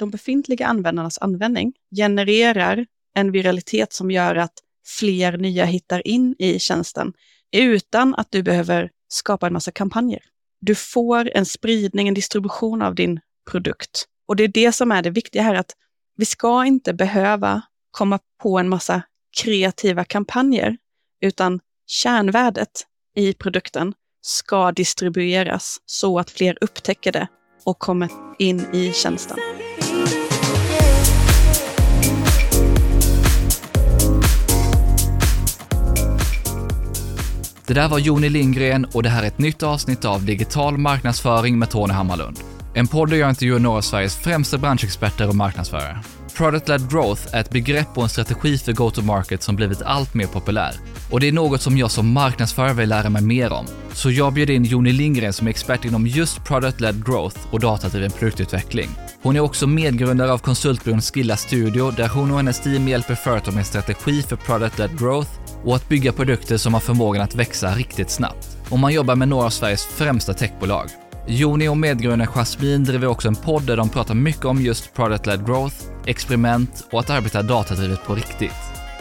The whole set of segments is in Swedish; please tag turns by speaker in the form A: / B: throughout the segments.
A: de befintliga användarnas användning genererar en viralitet som gör att fler nya hittar in i tjänsten utan att du behöver skapa en massa kampanjer. Du får en spridning, en distribution av din produkt. Och det är det som är det viktiga här, att vi ska inte behöva komma på en massa kreativa kampanjer, utan kärnvärdet i produkten ska distribueras så att fler upptäcker det och kommer in i tjänsten.
B: Det där var Joni Lindgren och det här är ett nytt avsnitt av Digital marknadsföring med Tony Hammarlund. En podd där jag intervjuar några av Sveriges främsta branschexperter och marknadsförare. Product-led growth är ett begrepp och en strategi för go-to-market som blivit allt mer populär. Och det är något som jag som marknadsförare vill lära mig mer om. Så jag bjöd in Joni Lindgren som är expert inom just product-led growth och datadriven produktutveckling. Hon är också medgrundare av konsultbyrån Skilla Studio där hon och hennes team hjälper företag med en strategi för product-led growth och att bygga produkter som har förmågan att växa riktigt snabbt. Och man jobbar med några av Sveriges främsta techbolag. Joni och medgrundaren Jasmin driver också en podd där de pratar mycket om just product-led growth, experiment och att arbeta datadrivet på riktigt.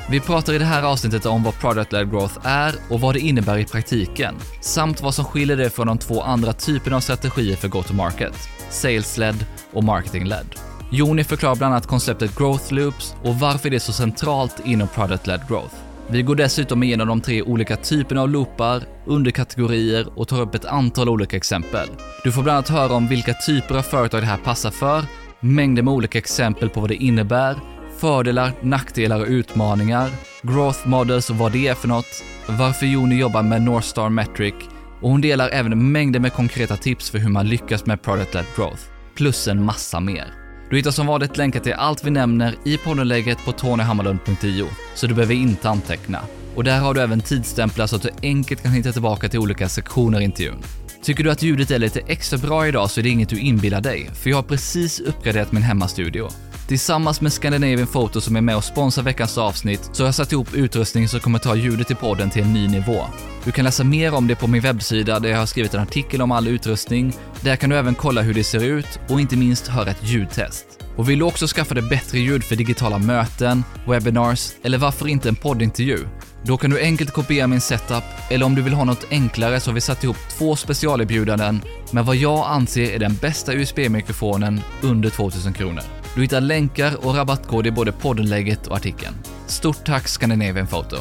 B: Vi pratar i det här avsnittet om vad product-led growth är och vad det innebär i praktiken, samt vad som skiljer det från de två andra typerna av strategier för go-to-market, sales-led och marketing-led. Joni förklarar bland annat konceptet growth loops och varför det är så centralt inom product-led growth. Vi går dessutom igenom de tre olika typerna av loopar, underkategorier och tar upp ett antal olika exempel. Du får bland annat höra om vilka typer av företag det här passar för, mängder med olika exempel på vad det innebär, fördelar, nackdelar och utmaningar, growth models och vad det är för något, varför Joni jobbar med North Star Metric och hon delar även mängder med konkreta tips för hur man lyckas med product-led growth, plus en massa mer. Du hittar som vanligt länkar till allt vi nämner i poddenläget på tonyhammarlund.io, så du behöver inte anteckna. Och där har du även tidsstämplar så att du enkelt kan hitta tillbaka till olika sektioner i intervjun. Tycker du att ljudet är lite extra bra idag så är det inget du inbillar dig, för jag har precis uppgraderat min hemmastudio. Tillsammans med Scandinavian Photo som är med och sponsrar veckans avsnitt så har jag satt ihop utrustning som kommer ta ljudet i podden till en ny nivå. Du kan läsa mer om det på min webbsida där jag har skrivit en artikel om all utrustning. Där kan du även kolla hur det ser ut och inte minst höra ett ljudtest. Och vill du också skaffa dig bättre ljud för digitala möten, webinars eller varför inte en poddintervju? Då kan du enkelt kopiera min setup, eller om du vill ha något enklare så har vi satt ihop två specialerbjudanden med vad jag anser är den bästa USB-mikrofonen under 2000 kronor. Du hittar länkar och rabattkod i både poddenlägget och artikeln. Stort tack Scandinavian Photo!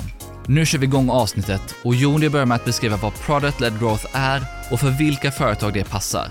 B: Nu kör vi igång avsnittet och Joni börjar med att beskriva vad Product-led growth är och för vilka företag det passar.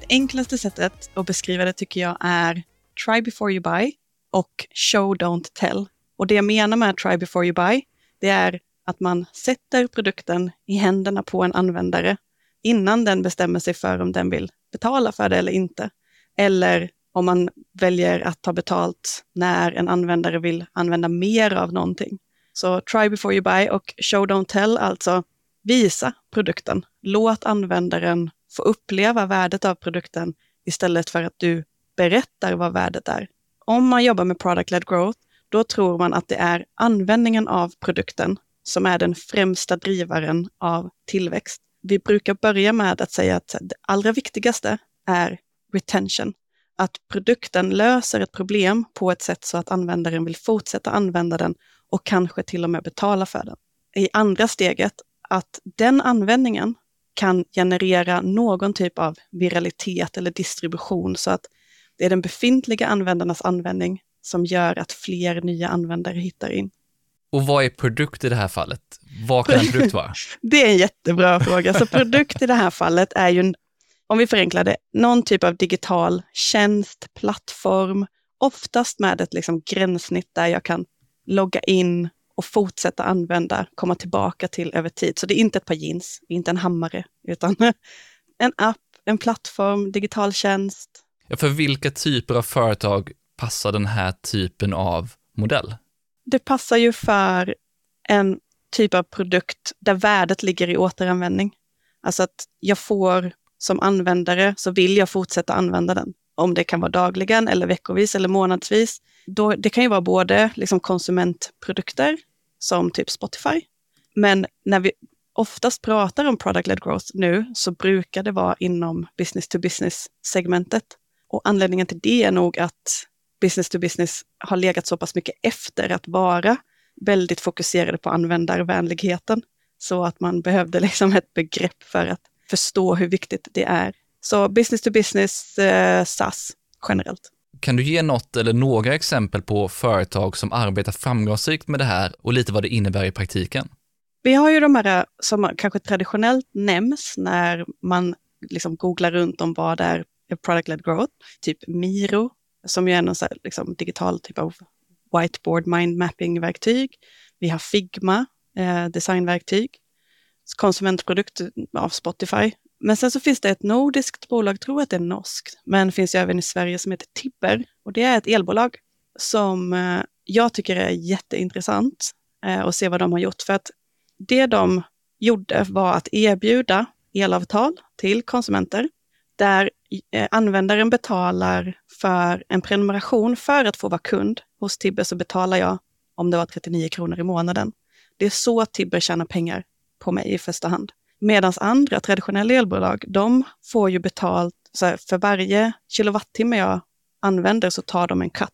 A: Det enklaste sättet att beskriva det tycker jag är try before you buy och show don't tell. Och det jag menar med try before you buy, det är att man sätter produkten i händerna på en användare innan den bestämmer sig för om den vill betala för det eller inte. Eller om man väljer att ta betalt när en användare vill använda mer av någonting. Så try before you buy och show don't tell, alltså visa produkten. Låt användaren få uppleva värdet av produkten istället för att du berättar vad värdet är. Om man jobbar med product-led growth, då tror man att det är användningen av produkten som är den främsta drivaren av tillväxt. Vi brukar börja med att säga att det allra viktigaste är retention. Att produkten löser ett problem på ett sätt så att användaren vill fortsätta använda den och kanske till och med betala för den. I andra steget, att den användningen kan generera någon typ av viralitet eller distribution så att det är den befintliga användarnas användning som gör att fler nya användare hittar in.
B: Och vad är produkt i det här fallet? Vad kan en produkt vara?
A: det är en jättebra fråga. Så produkt i det här fallet är ju, om vi förenklar det, någon typ av digital tjänst, plattform, oftast med ett liksom gränssnitt där jag kan logga in och fortsätta använda, komma tillbaka till över tid. Så det är inte ett par jeans, inte en hammare, utan en app, en plattform, digital tjänst.
B: Ja, för vilka typer av företag passar den här typen av modell?
A: Det passar ju för en typ av produkt där värdet ligger i återanvändning. Alltså att jag får som användare så vill jag fortsätta använda den. Om det kan vara dagligen eller veckovis eller månadsvis. Då, det kan ju vara både liksom konsumentprodukter som typ Spotify. Men när vi oftast pratar om product-led growth nu så brukar det vara inom business to business segmentet. Och anledningen till det är nog att business to business har legat så pass mycket efter att vara väldigt fokuserade på användarvänligheten. Så att man behövde liksom ett begrepp för att förstå hur viktigt det är. Så business to business eh, SaaS generellt.
B: Kan du ge något eller några exempel på företag som arbetar framgångsrikt med det här och lite vad det innebär i praktiken?
A: Vi har ju de här som kanske traditionellt nämns när man liksom googlar runt om vad är product-led growth, typ Miro, som ju är någon liksom digital typ av whiteboard mind mapping-verktyg. Vi har Figma, eh, designverktyg, konsumentprodukt av Spotify. Men sen så finns det ett nordiskt bolag, tror att det är norskt, men finns ju även i Sverige som heter Tibber. Och det är ett elbolag som eh, jag tycker är jätteintressant och att se vad de har gjort. För att det de gjorde var att erbjuda elavtal till konsumenter där eh, användaren betalar för en prenumeration för att få vara kund. Hos Tibber så betalar jag om det var 39 kronor i månaden. Det är så Tibber tjänar pengar på mig i första hand. Medan andra traditionella elbolag, de får ju betalt här, för varje kilowattimme jag använder så tar de en cut.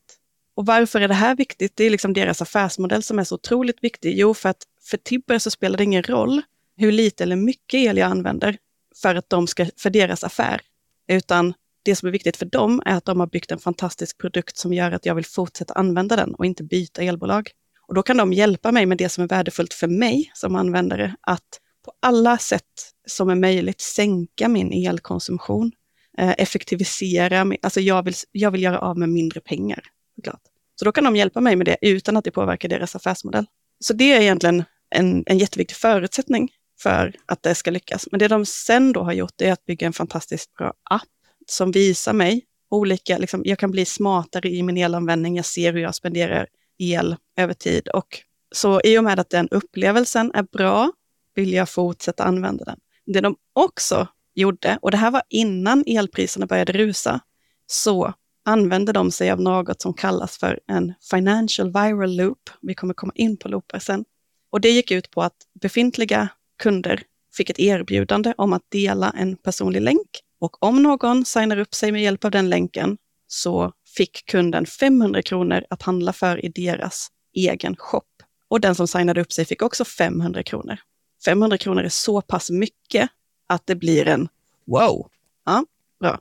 A: Och varför är det här viktigt? Det är liksom deras affärsmodell som är så otroligt viktig. Jo, för att för Tibber så spelar det ingen roll hur lite eller mycket el jag använder för att de ska, för deras affär. Utan det som är viktigt för dem är att de har byggt en fantastisk produkt som gör att jag vill fortsätta använda den och inte byta elbolag. Och då kan de hjälpa mig med det som är värdefullt för mig som användare, att på alla sätt som är möjligt sänka min elkonsumtion, eh, effektivisera, alltså jag vill, jag vill göra av med mindre pengar. Såklart. Så då kan de hjälpa mig med det utan att det påverkar deras affärsmodell. Så det är egentligen en, en jätteviktig förutsättning för att det ska lyckas. Men det de sen då har gjort är att bygga en fantastiskt bra app som visar mig olika, liksom, jag kan bli smartare i min elanvändning, jag ser hur jag spenderar el över tid. Och så i och med att den upplevelsen är bra vill jag fortsätta använda den. Det de också gjorde, och det här var innan elpriserna började rusa, så använde de sig av något som kallas för en financial viral loop. Vi kommer komma in på loopar sen. Och det gick ut på att befintliga kunder fick ett erbjudande om att dela en personlig länk. Och om någon signar upp sig med hjälp av den länken så fick kunden 500 kronor att handla för i deras egen shop. Och den som signade upp sig fick också 500 kronor. 500 kronor är så pass mycket att det blir en wow. Ja, bra.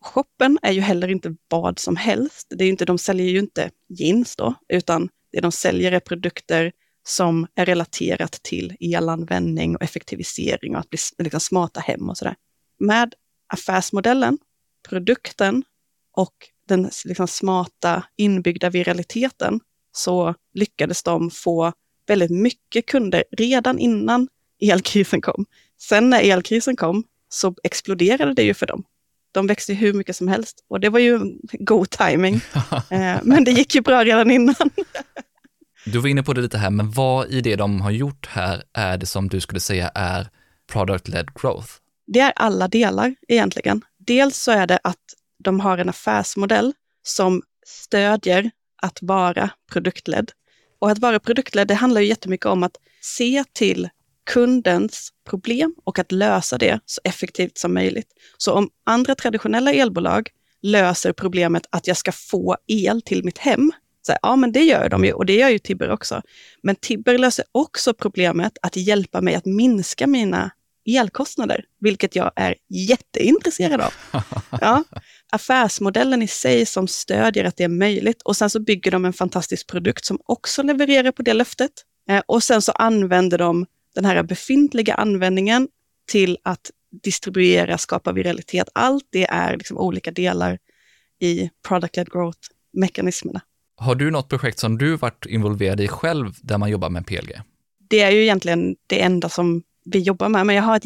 A: Shoppen är ju heller inte vad som helst. Det är inte, de säljer ju inte jeans då, utan det de säljer är produkter som är relaterat till elanvändning och effektivisering och att bli liksom, smarta hem och sådär. Med affärsmodellen, produkten och den liksom, smarta inbyggda viraliteten så lyckades de få väldigt mycket kunder redan innan elkrisen kom. Sen när elkrisen kom så exploderade det ju för dem. De växte hur mycket som helst och det var ju god timing. Eh, men det gick ju bra redan innan.
B: Du var inne på det lite här, men vad i det de har gjort här är det som du skulle säga är product-led growth?
A: Det är alla delar egentligen. Dels så är det att de har en affärsmodell som stödjer att vara produktledd. Och att vara produktledd, det handlar ju jättemycket om att se till kundens problem och att lösa det så effektivt som möjligt. Så om andra traditionella elbolag löser problemet att jag ska få el till mitt hem, så här, ja, men det gör de ju och det gör ju Tibber också. Men Tibber löser också problemet att hjälpa mig att minska mina elkostnader, vilket jag är jätteintresserad av. Ja, affärsmodellen i sig som stödjer att det är möjligt och sen så bygger de en fantastisk produkt som också levererar på det löftet. Eh, och sen så använder de den här befintliga användningen till att distribuera, skapa viralitet. Allt det är liksom olika delar i product-led growth-mekanismerna.
B: Har du något projekt som du varit involverad i själv där man jobbar med PLG?
A: Det är ju egentligen det enda som vi jobbar med, men jag har ett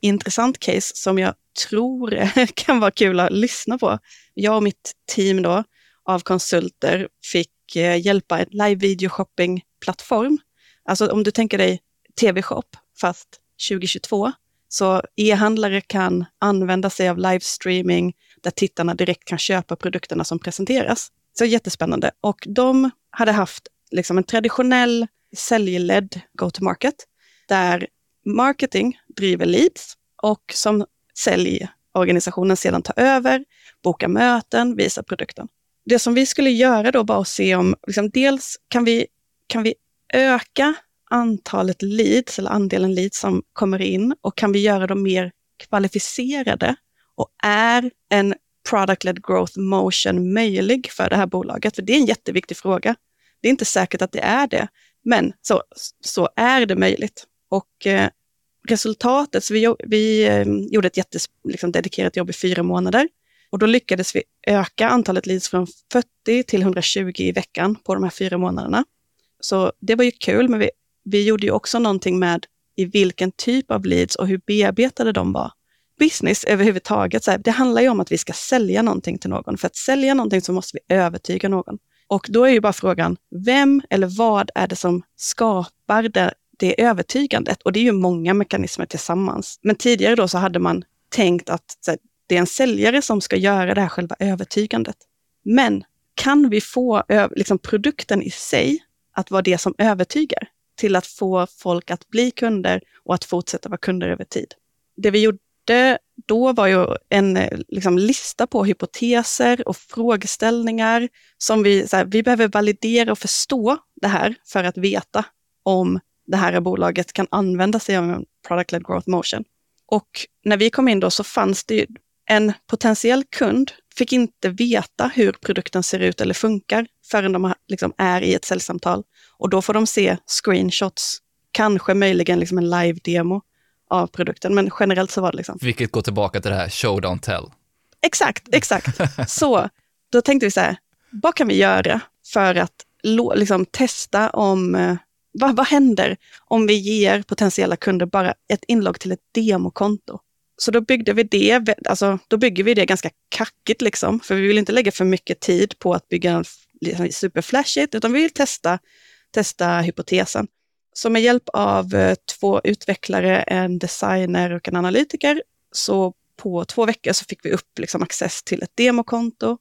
A: intressant case som jag tror kan vara kul att lyssna på. Jag och mitt team då av konsulter fick eh, hjälpa en live video shopping-plattform. Alltså om du tänker dig tv-shop, fast 2022. Så e-handlare kan använda sig av livestreaming där tittarna direkt kan köpa produkterna som presenteras. Så jättespännande. Och de hade haft liksom en traditionell säljledd go-to-market där marketing driver leads och som säljorganisationen sedan tar över, bokar möten, visar produkten. Det som vi skulle göra då var att se om, liksom, dels kan vi, kan vi öka antalet leads eller andelen leads som kommer in och kan vi göra dem mer kvalificerade? Och är en product-led growth motion möjlig för det här bolaget? För det är en jätteviktig fråga. Det är inte säkert att det är det, men så, så är det möjligt. Och eh, resultatet, så vi, vi eh, gjorde ett jättededikerat liksom, jobb i fyra månader och då lyckades vi öka antalet leads från 40 till 120 i veckan på de här fyra månaderna. Så det var ju kul, men vi, vi gjorde ju också någonting med i vilken typ av leads och hur bearbetade de var. Business överhuvudtaget, så här, det handlar ju om att vi ska sälja någonting till någon. För att sälja någonting så måste vi övertyga någon. Och då är ju bara frågan, vem eller vad är det som skapar det, det övertygandet? Och det är ju många mekanismer tillsammans. Men tidigare då så hade man tänkt att här, det är en säljare som ska göra det här själva övertygandet. Men kan vi få liksom, produkten i sig att vara det som övertygar till att få folk att bli kunder och att fortsätta vara kunder över tid? Det vi gjorde då var ju en liksom, lista på hypoteser och frågeställningar som vi, så här, vi behöver validera och förstå det här för att veta om det här bolaget kan använda sig av en product-led growth motion. Och när vi kom in då så fanns det ju en potentiell kund fick inte veta hur produkten ser ut eller funkar förrän de liksom är i ett säljsamtal. Och då får de se screenshots, kanske möjligen liksom en live-demo av produkten, men generellt så var det liksom.
B: Vilket går tillbaka till det här show, don't tell.
A: Exakt, exakt. så då tänkte vi så här, vad kan vi göra för att liksom, testa om eh, vad, vad händer om vi ger potentiella kunder bara ett inlogg till ett demokonto? Så då byggde vi det, alltså då bygger vi det ganska kackigt liksom, för vi vill inte lägga för mycket tid på att bygga en liksom, superflashigt, utan vi vill testa, testa hypotesen. Så med hjälp av eh, två utvecklare, en designer och en analytiker, så på två veckor så fick vi upp liksom access till ett demokonto.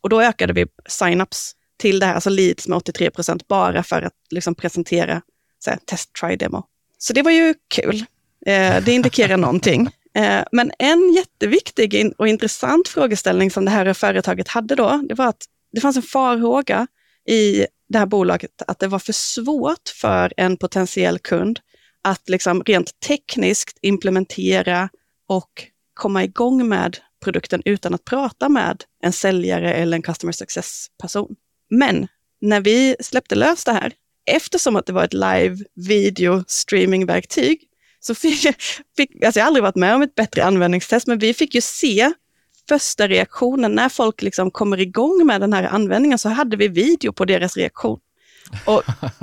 A: Och då ökade vi signups till det här, alltså leads med 83 procent, bara för att liksom presentera så här, test try demo. Så det var ju kul. Eh, det indikerar någonting. Eh, men en jätteviktig och intressant frågeställning som det här företaget hade då, det var att det fanns en farhåga i det här bolaget att det var för svårt för en potentiell kund att liksom rent tekniskt implementera och komma igång med produkten utan att prata med en säljare eller en customer success-person. Men när vi släppte lös det här, eftersom att det var ett live video streamingverktyg, så fick, fick, alltså jag har aldrig varit med om ett bättre användningstest, men vi fick ju se första reaktionen när folk liksom kommer igång med den här användningen, så hade vi video på deras reaktion. Och,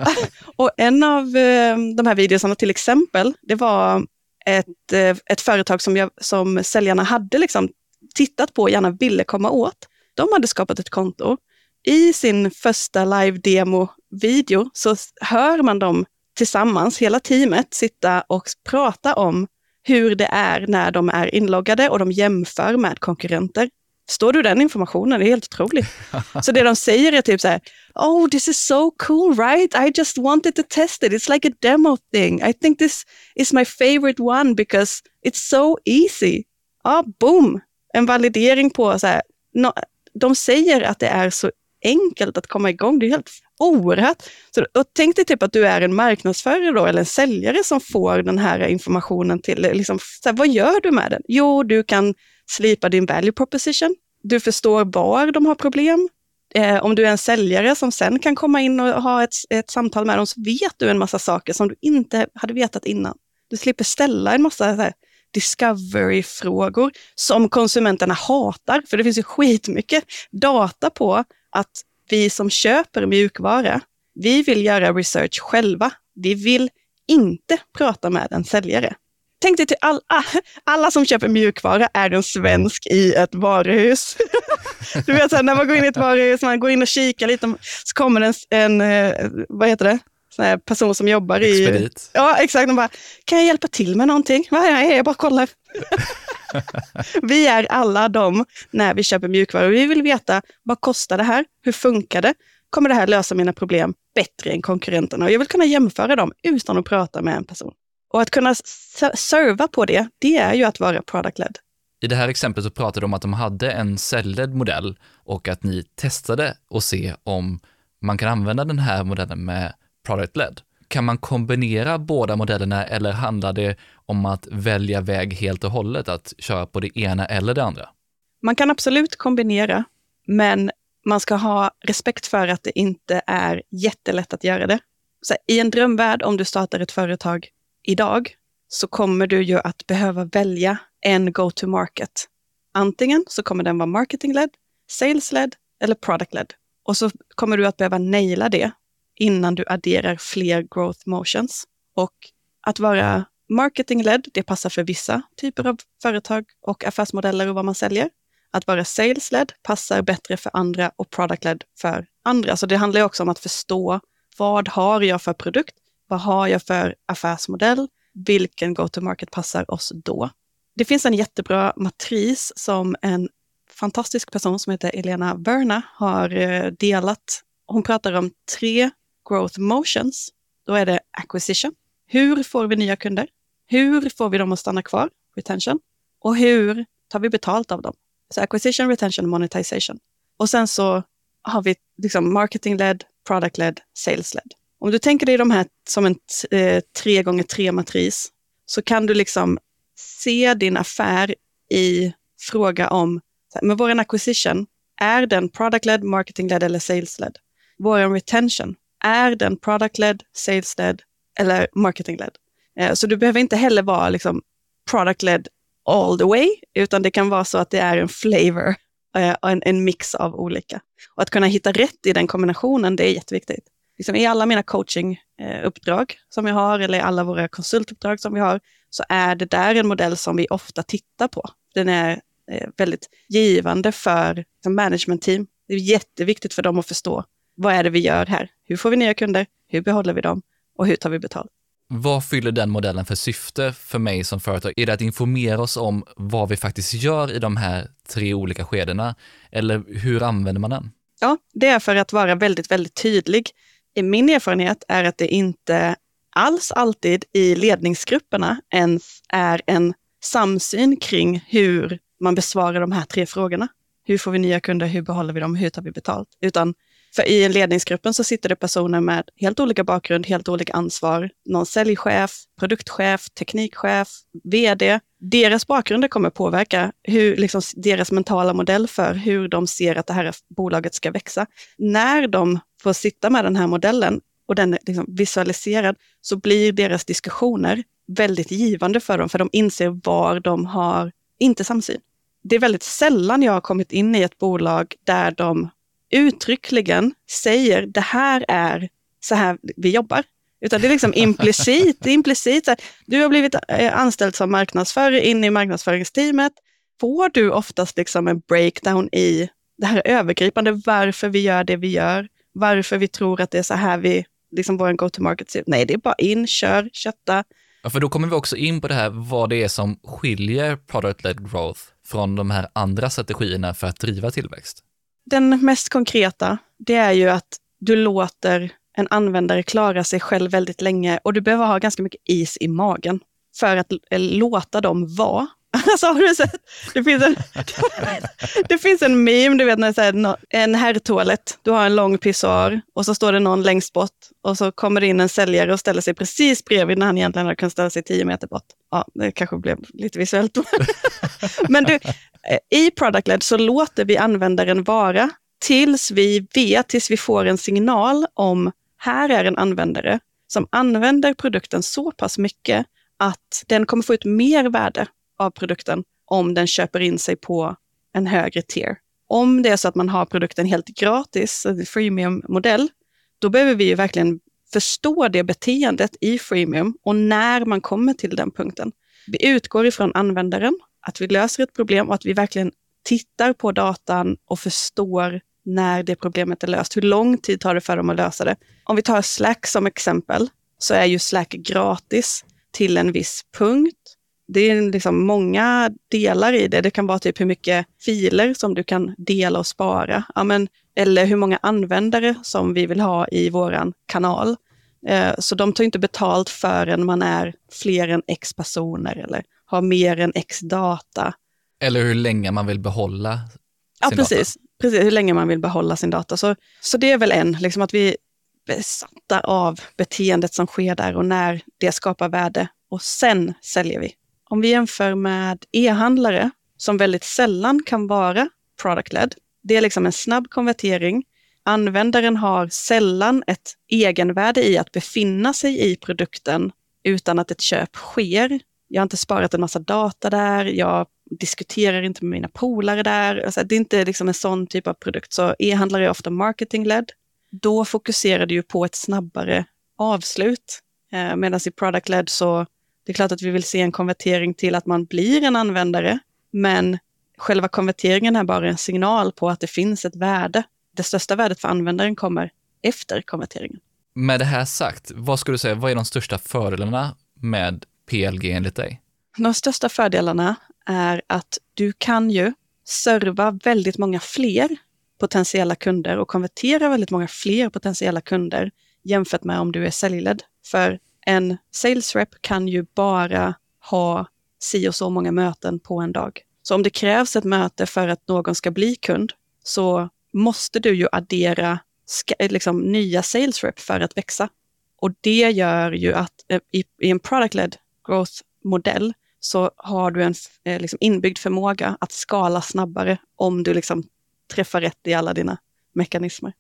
A: och en av eh, de här videorna till exempel, det var ett, eh, ett företag som, jag, som säljarna hade liksom tittat på och gärna ville komma åt. De hade skapat ett konto. I sin första live-demo-video så hör man dem tillsammans, hela teamet, sitta och prata om hur det är när de är inloggade och de jämför med konkurrenter. Står du den informationen? Det är helt otroligt. Så det de säger är typ så här, Oh, this is so cool, right? I just wanted to test it. It's like a demo thing. I think this is my favorite one because it's so easy. Ja, ah, boom! En validering på så här, no, de säger att det är så enkelt att komma igång. Det är helt oerhört. Så, och tänk dig typ att du är en marknadsförare då, eller en säljare som får den här informationen till, liksom, så här, vad gör du med den? Jo, du kan slipa din value proposition. Du förstår var de har problem. Eh, om du är en säljare som sen kan komma in och ha ett, ett samtal med dem så vet du en massa saker som du inte hade vetat innan. Du slipper ställa en massa discovery-frågor som konsumenterna hatar, för det finns ju skitmycket data på att vi som köper mjukvara, vi vill göra research själva. Vi vill inte prata med en säljare. Tänk dig till alla, ah, alla som köper mjukvara är en svensk i ett varuhus. Du vet, när man går in i ett varuhus, man går in och kikar lite, så kommer en, en eh, vad heter det, sån här person som jobbar i...
B: Expedit.
A: Ja, exakt. De bara, kan jag hjälpa till med någonting? Ja, jag, jag bara kollar. vi är alla de när vi köper mjukvara. Vi vill veta, vad kostar det här? Hur funkar det? Kommer det här lösa mina problem bättre än konkurrenterna? Och jag vill kunna jämföra dem utan att prata med en person. Och att kunna serva på det, det är ju att vara product-led.
B: I det här exemplet så pratade de om att de hade en säljledd modell och att ni testade och se om man kan använda den här modellen med product led. Kan man kombinera båda modellerna eller handlar det om att välja väg helt och hållet, att köra på det ena eller det andra?
A: Man kan absolut kombinera, men man ska ha respekt för att det inte är jättelätt att göra det. Så I en drömvärld, om du startar ett företag idag, så kommer du ju att behöva välja en go-to-market. Antingen så kommer den vara marketing-led, sales-led eller product-led. Och så kommer du att behöva naila det innan du adderar fler growth motions. Och att vara marketing-led, det passar för vissa typer av företag och affärsmodeller och vad man säljer. Att vara sales-led passar bättre för andra och product-led för andra. Så det handlar också om att förstå vad har jag för produkt? Vad har jag för affärsmodell? Vilken go-to-market passar oss då? Det finns en jättebra matris som en fantastisk person som heter Elena Verna har eh, delat. Hon pratar om tre growth motions. Då är det acquisition. Hur får vi nya kunder? Hur får vi dem att stanna kvar? Retention. Och hur tar vi betalt av dem? Så acquisition, retention, monetization. Och sen så har vi liksom marketing-led, product-led, sales-led. Om du tänker dig de här som en eh, tre gånger tre matris så kan du liksom se din affär i fråga om, med vår acquisition, är den product-led, marketing-led eller sales-led? Vår retention, är den product-led, sales-led eller marketing-led? Eh, så du behöver inte heller vara liksom product-led all the way, utan det kan vara så att det är en flavor, eh, en, en mix av olika. Och att kunna hitta rätt i den kombinationen, det är jätteviktigt. Liksom I alla mina coachinguppdrag eh, som jag har, eller i alla våra konsultuppdrag som vi har, så är det där en modell som vi ofta tittar på. Den är väldigt givande för liksom, management team. Det är jätteviktigt för dem att förstå vad är det vi gör här? Hur får vi nya kunder? Hur behåller vi dem? Och hur tar vi betalt?
B: Vad fyller den modellen för syfte för mig som företag? Är det att informera oss om vad vi faktiskt gör i de här tre olika skedena? Eller hur använder man den?
A: Ja, det är för att vara väldigt, väldigt tydlig. Min erfarenhet är att det inte alls alltid i ledningsgrupperna ens är en samsyn kring hur man besvarar de här tre frågorna. Hur får vi nya kunder? Hur behåller vi dem? Hur tar vi betalt? Utan för i ledningsgruppen så sitter det personer med helt olika bakgrund, helt olika ansvar. Någon säljchef, produktchef, teknikchef, vd. Deras bakgrunder kommer påverka hur, liksom, deras mentala modell för hur de ser att det här bolaget ska växa. När de får sitta med den här modellen och den är liksom visualiserad, så blir deras diskussioner väldigt givande för dem, för de inser var de har inte samsyn. Det är väldigt sällan jag har kommit in i ett bolag där de uttryckligen säger det här är så här vi jobbar. Utan det är liksom implicit. Det är implicit så här, du har blivit eh, anställd som marknadsförare in i marknadsföringsteamet. Får du oftast liksom en breakdown i det här övergripande, varför vi gör det vi gör, varför vi tror att det är så här vi, liksom vår go-to-market ser ut. Nej, det är bara in, kör, kötta.
B: Ja, för då kommer vi också in på det här vad det är som skiljer product-led growth från de här andra strategierna för att driva tillväxt.
A: Den mest konkreta, det är ju att du låter en användare klara sig själv väldigt länge och du behöver ha ganska mycket is i magen för att eh, låta dem vara. Alltså har du sett? Det finns en, det finns en meme, du vet när det är en herrtoalett, du har en lång pissoar och så står det någon längst bort och så kommer det in en säljare och ställer sig precis bredvid när han egentligen hade kunnat ställa sig tio meter bort. Ja, det kanske blev lite visuellt. Men du, eh, i product led så låter vi användaren vara tills vi vet, tills vi får en signal om här är en användare som använder produkten så pass mycket att den kommer få ut mer värde av produkten om den köper in sig på en högre tier. Om det är så att man har produkten helt gratis, en freemium-modell, då behöver vi ju verkligen förstå det beteendet i freemium och när man kommer till den punkten. Vi utgår ifrån användaren, att vi löser ett problem och att vi verkligen tittar på datan och förstår när det problemet är löst. Hur lång tid tar det för dem att lösa det? Om vi tar Slack som exempel, så är ju Slack gratis till en viss punkt det är liksom många delar i det. Det kan vara typ hur mycket filer som du kan dela och spara. Ja, men, eller hur många användare som vi vill ha i vår kanal. Eh, så de tar inte betalt förrän man är fler än x personer eller har mer än x data.
B: Eller hur länge man vill behålla sin
A: Ja,
B: data.
A: precis. precis. Hur länge man vill behålla sin data. Så, så det är väl en, liksom att vi är besatta av beteendet som sker där och när det skapar värde. Och sen säljer vi. Om vi jämför med e-handlare, som väldigt sällan kan vara product-led. Det är liksom en snabb konvertering. Användaren har sällan ett egenvärde i att befinna sig i produkten utan att ett köp sker. Jag har inte sparat en massa data där, jag diskuterar inte med mina polare där. Alltså, det är inte liksom en sån typ av produkt. Så e-handlare är ofta marketing-led. Då fokuserar du ju på ett snabbare avslut. Eh, Medan i product-led så det är klart att vi vill se en konvertering till att man blir en användare, men själva konverteringen är bara en signal på att det finns ett värde. Det största värdet för användaren kommer efter konverteringen.
B: Med det här sagt, vad skulle du säga, vad är de största fördelarna med PLG enligt dig?
A: De största fördelarna är att du kan ju serva väldigt många fler potentiella kunder och konvertera väldigt många fler potentiella kunder jämfört med om du är säljledd. För en sales rep kan ju bara ha si och så många möten på en dag. Så om det krävs ett möte för att någon ska bli kund så måste du ju addera eh, liksom, nya sales rep för att växa. Och det gör ju att eh, i, i en product-led growth-modell så har du en eh, liksom inbyggd förmåga att skala snabbare om du liksom träffar rätt i alla dina mekanismer.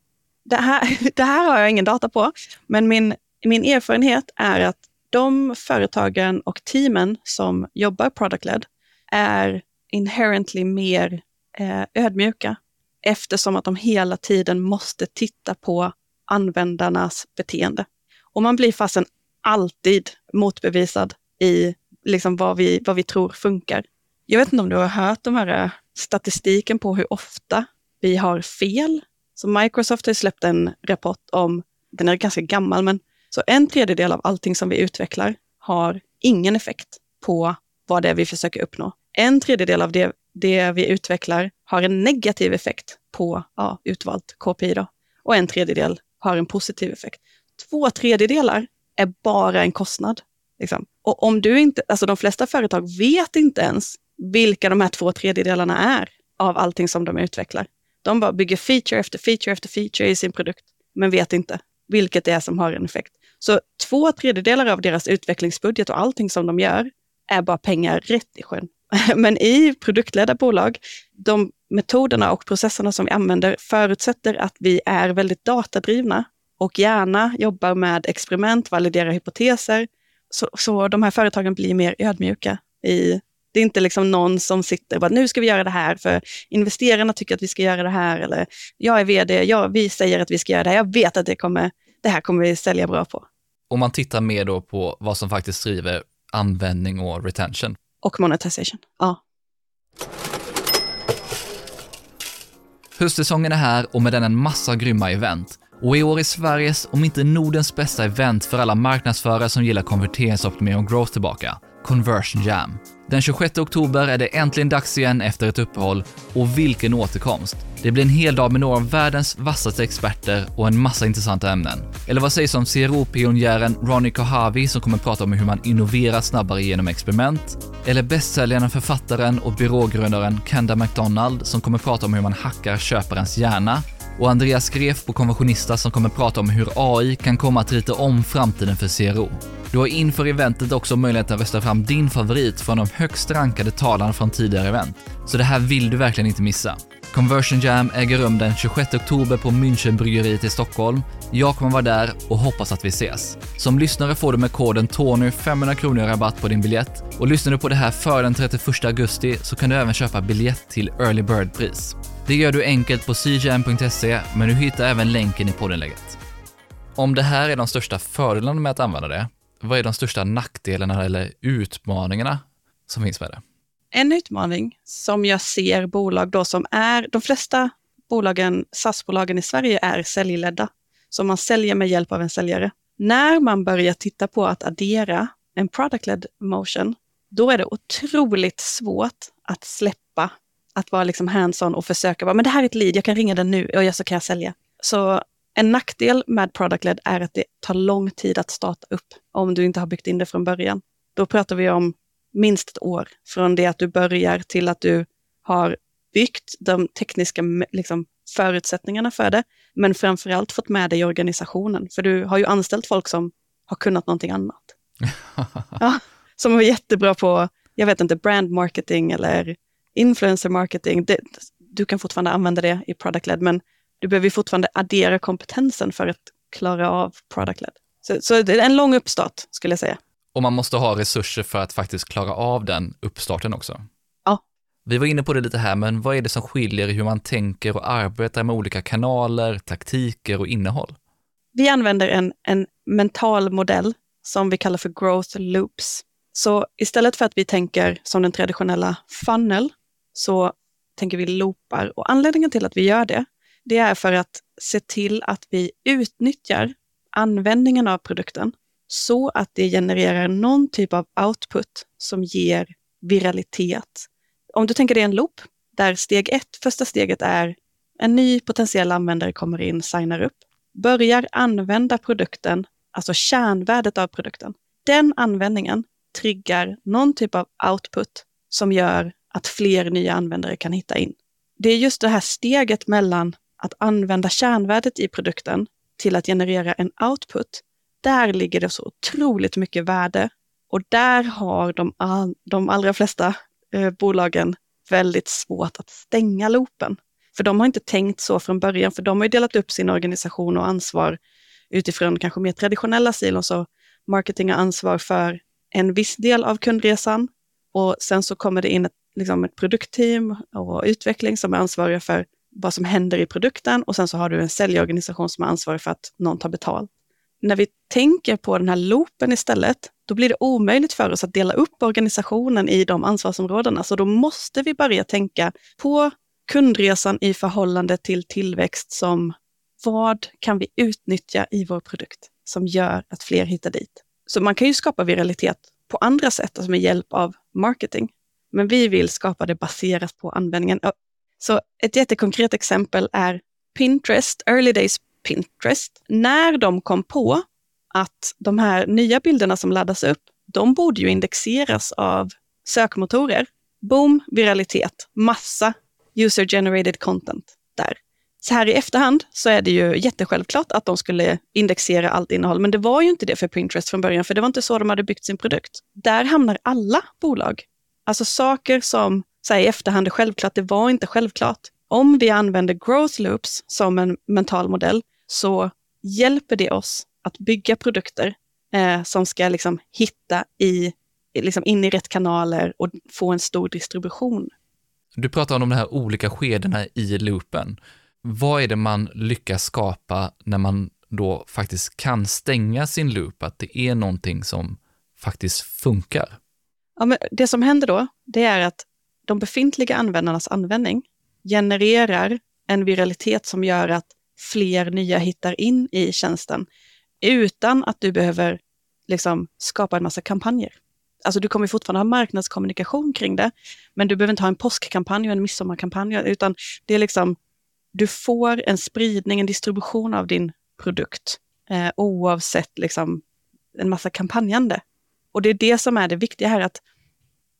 A: Det här, det här har jag ingen data på, men min, min erfarenhet är att de företagen och teamen som jobbar product-led är inherently mer eh, ödmjuka eftersom att de hela tiden måste titta på användarnas beteende. Och man blir fasen alltid motbevisad i liksom vad, vi, vad vi tror funkar. Jag vet inte om du har hört de här eh, statistiken på hur ofta vi har fel. Så Microsoft har släppt en rapport om, den är ganska gammal, men så en tredjedel av allting som vi utvecklar har ingen effekt på vad det är vi försöker uppnå. En tredjedel av det, det vi utvecklar har en negativ effekt på ja, utvalt KPI då. Och en tredjedel har en positiv effekt. Två tredjedelar är bara en kostnad. Liksom. Och om du inte, alltså de flesta företag vet inte ens vilka de här två tredjedelarna är av allting som de utvecklar. De bara bygger feature efter feature efter feature i sin produkt, men vet inte vilket det är som har en effekt. Så två tredjedelar av deras utvecklingsbudget och allting som de gör är bara pengar rätt i sjön. Men i produktledda bolag, de metoderna och processerna som vi använder förutsätter att vi är väldigt datadrivna och gärna jobbar med experiment, validera hypoteser. Så, så de här företagen blir mer ödmjuka i det är inte liksom någon som sitter och bara, nu ska vi göra det här, för investerarna tycker att vi ska göra det här, eller jag är vd, ja, vi säger att vi ska göra det här, jag vet att det, kommer, det här kommer vi sälja bra på.
B: Om man tittar mer då på vad som faktiskt driver användning och retention.
A: Och monetization, ja.
B: Höstsäsongen är här och med den en massa grymma event. Och i år är Sveriges, om inte Nordens bästa event för alla marknadsförare som gillar konverteringsoptimering och growth tillbaka, Conversion Jam. Den 26 oktober är det äntligen dags igen efter ett uppehåll och vilken återkomst! Det blir en hel dag med några av världens vassaste experter och en massa intressanta ämnen. Eller vad sägs om CRO-pionjären Ronny Kohavi som kommer prata om hur man innoverar snabbare genom experiment? Eller bästsäljaren, författaren och byrågrundaren Kenda McDonald som kommer prata om hur man hackar köparens hjärna? Och Andreas Gref på Konventionista som kommer prata om hur AI kan komma att rita om framtiden för CRO. Du har inför eventet också möjlighet att rösta fram din favorit från de högst rankade talarna från tidigare event. Så det här vill du verkligen inte missa. Conversion Jam äger rum den 26 oktober på Münchenbryggeriet i Stockholm. Jag kommer vara där och hoppas att vi ses. Som lyssnare får du med koden TONY 500 kronor i rabatt på din biljett och lyssnar du på det här före den 31 augusti så kan du även köpa biljett till Early Bird-pris. Det gör du enkelt på cjam.se, men du hittar även länken i poddenlägget. Om det här är de största fördelarna med att använda det, vad är de största nackdelarna eller utmaningarna som finns med det?
A: En utmaning som jag ser bolag då som är, de flesta bolagen, SAS-bolagen i Sverige är säljledda. Så man säljer med hjälp av en säljare. När man börjar titta på att addera en product-led motion, då är det otroligt svårt att släppa att vara liksom hands-on och försöka vara, men det här är ett lead, jag kan ringa den nu och så kan jag sälja. Så en nackdel med product-led är att det tar lång tid att starta upp om du inte har byggt in det från början. Då pratar vi om minst ett år från det att du börjar till att du har byggt de tekniska liksom, förutsättningarna för det, men framförallt fått med dig i organisationen. För du har ju anställt folk som har kunnat någonting annat. ja, som var jättebra på, jag vet inte, brand marketing eller influencer marketing. Det, du kan fortfarande använda det i product led, men du behöver fortfarande addera kompetensen för att klara av product led. Så, så det är en lång uppstart skulle jag säga.
B: Och man måste ha resurser för att faktiskt klara av den uppstarten också.
A: Ja.
B: Vi var inne på det lite här, men vad är det som skiljer hur man tänker och arbetar med olika kanaler, taktiker och innehåll?
A: Vi använder en, en mental modell som vi kallar för growth loops. Så istället för att vi tänker som den traditionella funnel, så tänker vi loopar. Och anledningen till att vi gör det, det är för att se till att vi utnyttjar användningen av produkten så att det genererar någon typ av output som ger viralitet. Om du tänker dig en loop, där steg ett, första steget är en ny potentiell användare kommer in, signar upp, börjar använda produkten, alltså kärnvärdet av produkten. Den användningen triggar någon typ av output som gör att fler nya användare kan hitta in. Det är just det här steget mellan att använda kärnvärdet i produkten till att generera en output. Där ligger det så otroligt mycket värde och där har de, all, de allra flesta eh, bolagen väldigt svårt att stänga loopen. För de har inte tänkt så från början, för de har ju delat upp sin organisation och ansvar utifrån kanske mer traditionella silon. Så marketing har ansvar för en viss del av kundresan och sen så kommer det in ett, liksom ett produktteam och utveckling som är ansvariga för vad som händer i produkten och sen så har du en säljorganisation som är ansvarig för att någon tar betalt. När vi tänker på den här loopen istället, då blir det omöjligt för oss att dela upp organisationen i de ansvarsområdena. Så då måste vi börja tänka på kundresan i förhållande till tillväxt som vad kan vi utnyttja i vår produkt som gör att fler hittar dit? Så man kan ju skapa viralitet på andra sätt, alltså med hjälp av marketing. Men vi vill skapa det baserat på användningen. Så ett jättekonkret exempel är Pinterest, Early Days Pinterest. När de kom på att de här nya bilderna som laddas upp, de borde ju indexeras av sökmotorer. Boom, viralitet, massa user generated content där. Så här i efterhand så är det ju jättesjälvklart att de skulle indexera allt innehåll, men det var ju inte det för Pinterest från början, för det var inte så de hade byggt sin produkt. Där hamnar alla bolag. Alltså saker som så här, i efterhand är självklart, det var inte självklart. Om vi använder growth loops som en mental modell så hjälper det oss att bygga produkter eh, som ska liksom hitta i, liksom in i rätt kanaler och få en stor distribution.
B: Du pratar om de här olika skedena i loopen. Vad är det man lyckas skapa när man då faktiskt kan stänga sin loop, att det är någonting som faktiskt funkar?
A: Ja, men det som händer då, det är att de befintliga användarnas användning genererar en viralitet som gör att fler nya hittar in i tjänsten utan att du behöver liksom skapa en massa kampanjer. Alltså du kommer fortfarande ha marknadskommunikation kring det, men du behöver inte ha en påskkampanj och en midsommarkampanj, utan det är liksom, du får en spridning, en distribution av din produkt eh, oavsett liksom en massa kampanjande. Och det är det som är det viktiga här, att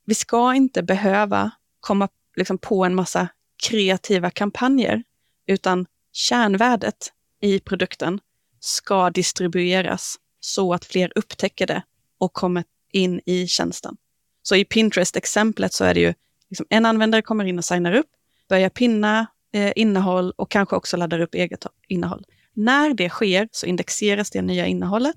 A: vi ska inte behöva komma liksom, på en massa kreativa kampanjer, utan kärnvärdet i produkten ska distribueras så att fler upptäcker det och kommer in i tjänsten. Så i Pinterest-exemplet så är det ju liksom en användare kommer in och signar upp, börjar pinna eh, innehåll och kanske också laddar upp eget innehåll. När det sker så indexeras det nya innehållet,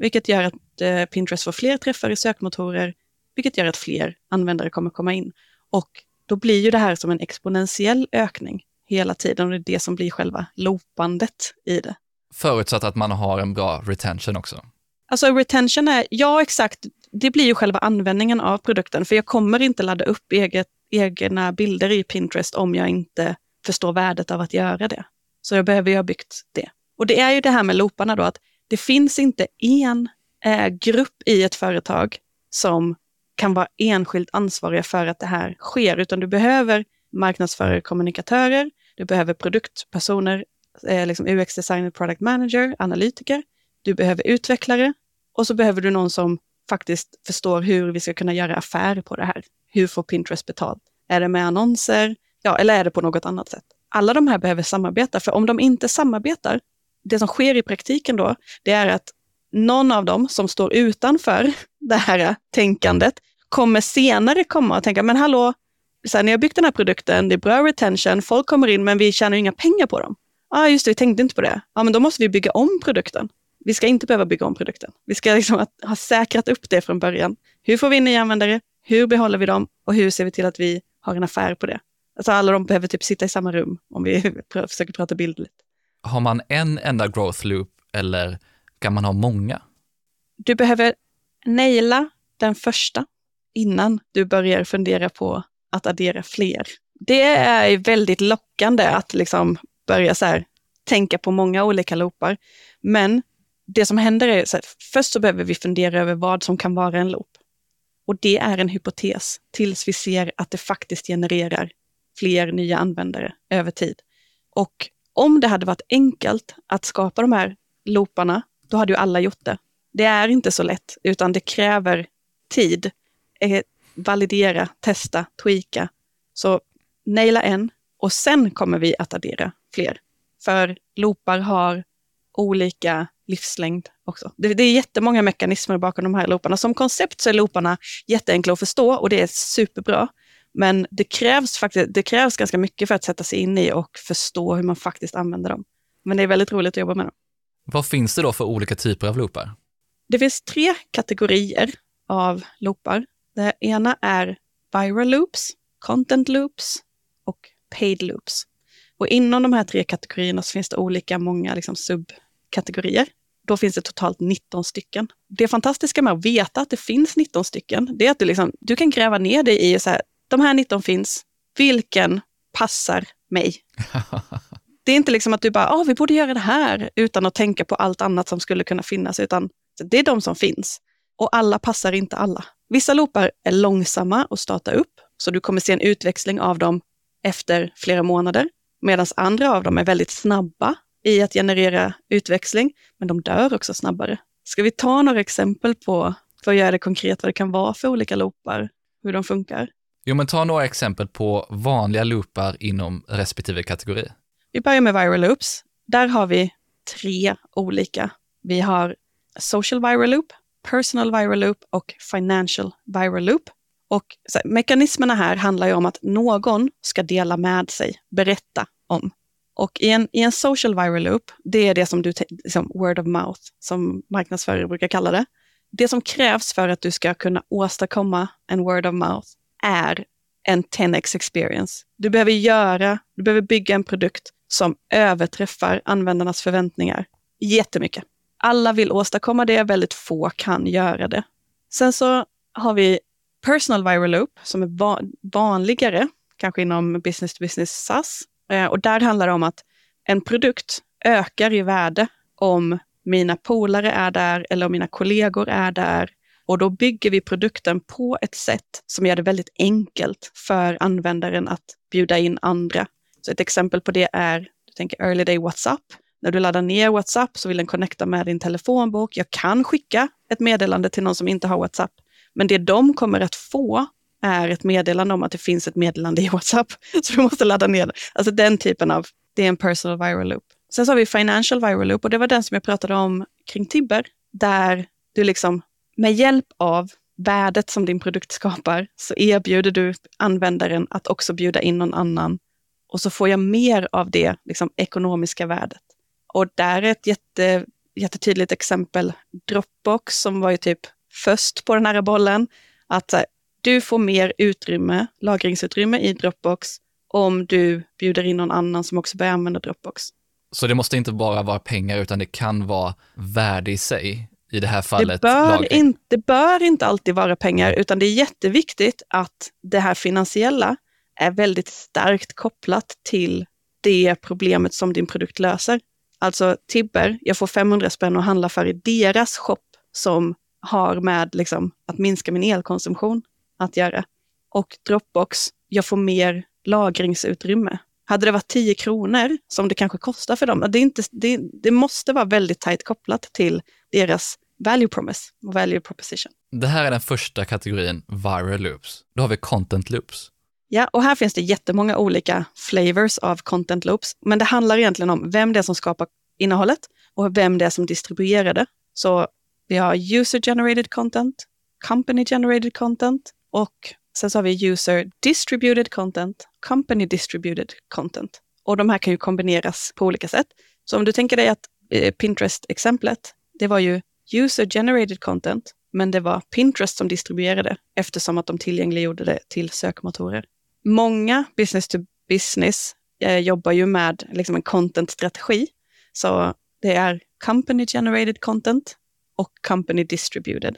A: vilket gör att eh, Pinterest får fler träffar i sökmotorer, vilket gör att fler användare kommer komma in. Och då blir ju det här som en exponentiell ökning hela tiden och det är det som blir själva loopandet i det.
B: Förutsatt att man har en bra retention också.
A: Alltså retention är, ja exakt, det blir ju själva användningen av produkten, för jag kommer inte ladda upp eget, egna bilder i Pinterest om jag inte förstår värdet av att göra det. Så jag behöver ju ha byggt det. Och det är ju det här med looparna då, att det finns inte en eh, grupp i ett företag som kan vara enskilt ansvariga för att det här sker, utan du behöver marknadsförare, kommunikatörer, du behöver produktpersoner, eh, liksom UX-designer, product manager, analytiker, du behöver utvecklare och så behöver du någon som faktiskt förstår hur vi ska kunna göra affärer på det här. Hur får Pinterest betalt? Är det med annonser? Ja, eller är det på något annat sätt? Alla de här behöver samarbeta, för om de inte samarbetar, det som sker i praktiken då, det är att någon av dem som står utanför det här tänkandet kommer senare komma och tänka, men hallå, så här, ni har byggt den här produkten, det är bra retention, folk kommer in men vi tjänar inga pengar på dem. Ja, ah, just det, vi tänkte inte på det. Ja, men då måste vi bygga om produkten. Vi ska inte behöva bygga om produkten. Vi ska liksom ha säkrat upp det från början. Hur får vi in nya användare? Hur behåller vi dem? Och hur ser vi till att vi har en affär på det? Alltså alla de behöver typ sitta i samma rum om vi försöker prata bildligt.
B: Har man en enda growth loop eller kan man ha många?
A: Du behöver naila den första innan du börjar fundera på att addera fler. Det är väldigt lockande att liksom börja så här, tänka på många olika loopar. Men det som händer är att först så behöver vi fundera över vad som kan vara en loop. Och det är en hypotes tills vi ser att det faktiskt genererar fler nya användare över tid. Och om det hade varit enkelt att skapa de här looparna, då hade ju alla gjort det. Det är inte så lätt, utan det kräver tid. Eh, validera, testa, tweaka. Så naila en och sen kommer vi att addera fler. För loopar har olika livslängd också. Det, det är jättemånga mekanismer bakom de här looparna. Som koncept så är looparna jätteenkla att förstå och det är superbra. Men det krävs, faktiskt, det krävs ganska mycket för att sätta sig in i och förstå hur man faktiskt använder dem. Men det är väldigt roligt att jobba med dem.
B: Vad finns det då för olika typer av loopar?
A: Det finns tre kategorier av loopar. Det ena är viral loops, content loops och paid loops. Och inom de här tre kategorierna så finns det olika många liksom, subkategorier. Då finns det totalt 19 stycken. Det fantastiska med att veta att det finns 19 stycken, det är att du, liksom, du kan gräva ner dig i så här, de här 19 finns, vilken passar mig? det är inte liksom att du bara, ah, vi borde göra det här, utan att tänka på allt annat som skulle kunna finnas, utan det är de som finns. Och alla passar inte alla. Vissa loopar är långsamma att starta upp, så du kommer se en utväxling av dem efter flera månader, medan andra av dem är väldigt snabba i att generera utväxling, men de dör också snabbare. Ska vi ta några exempel på, för att göra det konkret, vad det kan vara för olika loopar, hur de funkar?
B: Jo, men ta några exempel på vanliga loopar inom respektive kategori.
A: Vi börjar med viral loops. Där har vi tre olika. Vi har social viral loop, personal viral loop och financial viral loop. Och här, mekanismerna här handlar ju om att någon ska dela med sig, berätta om. Och i en, i en social viral loop, det är det som du, liksom word of mouth, som marknadsförare brukar kalla det. Det som krävs för att du ska kunna åstadkomma en word of mouth är en 10x experience. Du behöver göra, du behöver bygga en produkt som överträffar användarnas förväntningar jättemycket. Alla vill åstadkomma det, väldigt få kan göra det. Sen så har vi personal viral loop som är vanligare, kanske inom business to business SaaS. Eh, och där handlar det om att en produkt ökar i värde om mina polare är där eller om mina kollegor är där och då bygger vi produkten på ett sätt som gör det väldigt enkelt för användaren att bjuda in andra. Så ett exempel på det är, du tänker early day WhatsApp. När du laddar ner WhatsApp så vill den connecta med din telefonbok. Jag kan skicka ett meddelande till någon som inte har WhatsApp, men det de kommer att få är ett meddelande om att det finns ett meddelande i WhatsApp. Så du måste ladda ner det. Alltså den typen av, det är en personal viral loop. Sen så har vi financial viral loop och det var den som jag pratade om kring Tibber, där du liksom med hjälp av värdet som din produkt skapar så erbjuder du användaren att också bjuda in någon annan. Och så får jag mer av det liksom, ekonomiska värdet. Och där är ett jätte, jättetydligt exempel Dropbox som var ju typ först på den här bollen. Att här, du får mer utrymme, lagringsutrymme i Dropbox om du bjuder in någon annan som också börjar använda Dropbox.
B: Så det måste inte bara vara pengar utan det kan vara värde i sig? I det här fallet?
A: Det bör, in, det bör inte alltid vara pengar, utan det är jätteviktigt att det här finansiella är väldigt starkt kopplat till det problemet som din produkt löser. Alltså Tibber, jag får 500 spänn att handla för i deras shop som har med liksom, att minska min elkonsumtion att göra. Och Dropbox, jag får mer lagringsutrymme. Hade det varit 10 kronor, som det kanske kostar för dem, det, är inte, det, det måste vara väldigt tajt kopplat till deras value promise och value proposition.
B: Det här är den första kategorin viral loops. Då har vi content loops.
A: Ja, och här finns det jättemånga olika flavors av content loops, men det handlar egentligen om vem det är som skapar innehållet och vem det är som distribuerar det. Så vi har user generated content, company generated content och sen så har vi user distributed content, company distributed content. Och de här kan ju kombineras på olika sätt. Så om du tänker dig att eh, Pinterest-exemplet, det var ju user generated content, men det var Pinterest som distribuerade eftersom att de tillgängliggjorde det till sökmotorer. Många business to business eh, jobbar ju med liksom en content-strategi. Så det är company generated content och company distributed.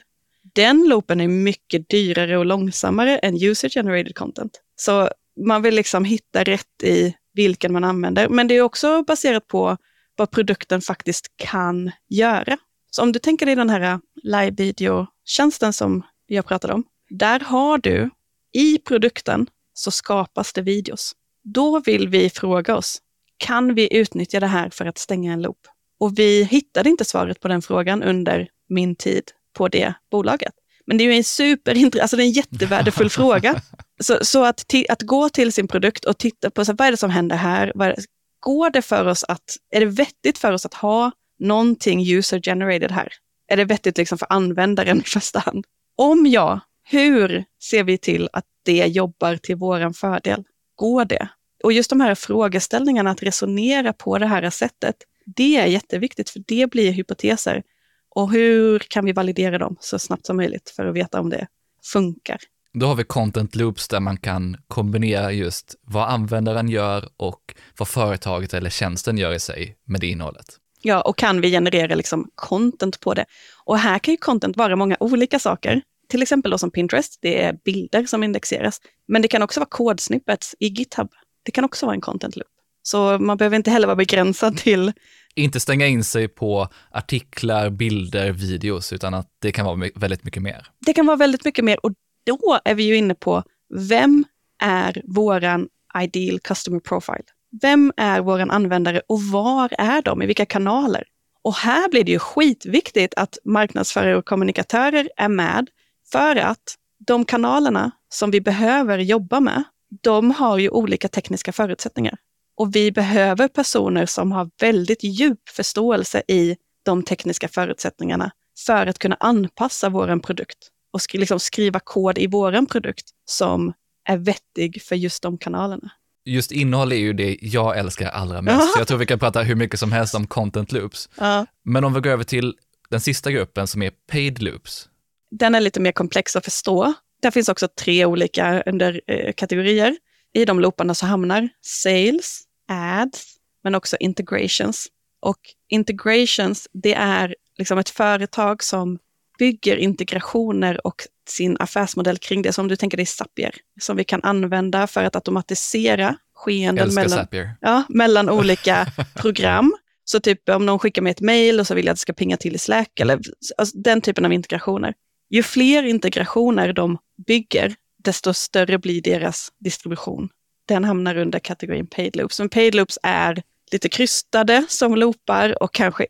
A: Den loopen är mycket dyrare och långsammare än user generated content. Så man vill liksom hitta rätt i vilken man använder. Men det är också baserat på vad produkten faktiskt kan göra. Så om du tänker dig den här live-video-tjänsten som jag pratade om. Där har du, i produkten så skapas det videos. Då vill vi fråga oss, kan vi utnyttja det här för att stänga en loop? Och vi hittade inte svaret på den frågan under min tid på det bolaget. Men det är ju en superintressant, alltså det är en jättevärdefull fråga. Så, så att, att gå till sin produkt och titta på så vad är det som händer här? Vad, går det för oss att, är det vettigt för oss att ha någonting user generated här? Är det vettigt liksom för användaren i första hand? Om ja, hur ser vi till att det jobbar till våran fördel? Går det? Och just de här frågeställningarna, att resonera på det här sättet, det är jätteviktigt för det blir hypoteser. Och hur kan vi validera dem så snabbt som möjligt för att veta om det funkar?
B: Då har vi content loops där man kan kombinera just vad användaren gör och vad företaget eller tjänsten gör i sig med det innehållet.
A: Ja, och kan vi generera liksom content på det? Och här kan ju content vara många olika saker. Till exempel då som Pinterest, det är bilder som indexeras. Men det kan också vara kodsnippets i GitHub. Det kan också vara en content loop. Så man behöver inte heller vara begränsad till...
B: Inte stänga in sig på artiklar, bilder, videos, utan att det kan vara väldigt mycket mer.
A: Det kan vara väldigt mycket mer och då är vi ju inne på vem är våran ideal customer profile? Vem är våran användare och var är de? I vilka kanaler? Och här blir det ju skitviktigt att marknadsförare och kommunikatörer är med för att de kanalerna som vi behöver jobba med, de har ju olika tekniska förutsättningar. Och vi behöver personer som har väldigt djup förståelse i de tekniska förutsättningarna för att kunna anpassa vår produkt och sk liksom skriva kod i vår produkt som är vettig för just de kanalerna.
B: Just innehåll är ju det jag älskar allra mest. Jag tror vi kan prata hur mycket som helst om content loops.
A: Ja.
B: Men om vi går över till den sista gruppen som är paid loops.
A: Den är lite mer komplex att förstå. Där finns också tre olika underkategorier. Eh, I de looparna så hamnar sales, ads, men också integrations. Och integrations, det är liksom ett företag som bygger integrationer och sin affärsmodell kring det. Som du tänker dig Zapier, som vi kan använda för att automatisera skeenden mellan, ja, mellan olika program. Så typ om någon skickar mig ett mail och så vill jag att det ska pinga till i Slack, eller alltså, den typen av integrationer. Ju fler integrationer de bygger, desto större blir deras distribution. Den hamnar under kategorin paid loops. Men paid loops är lite krystade som loopar och kanske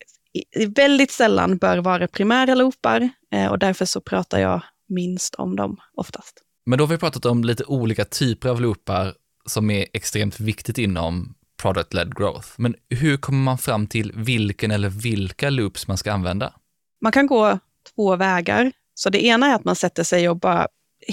A: väldigt sällan bör vara primära loopar eh, och därför så pratar jag minst om dem oftast.
B: Men då har vi pratat om lite olika typer av loopar som är extremt viktigt inom product-led growth. Men hur kommer man fram till vilken eller vilka loops man ska använda?
A: Man kan gå två vägar. Så det ena är att man sätter sig och bara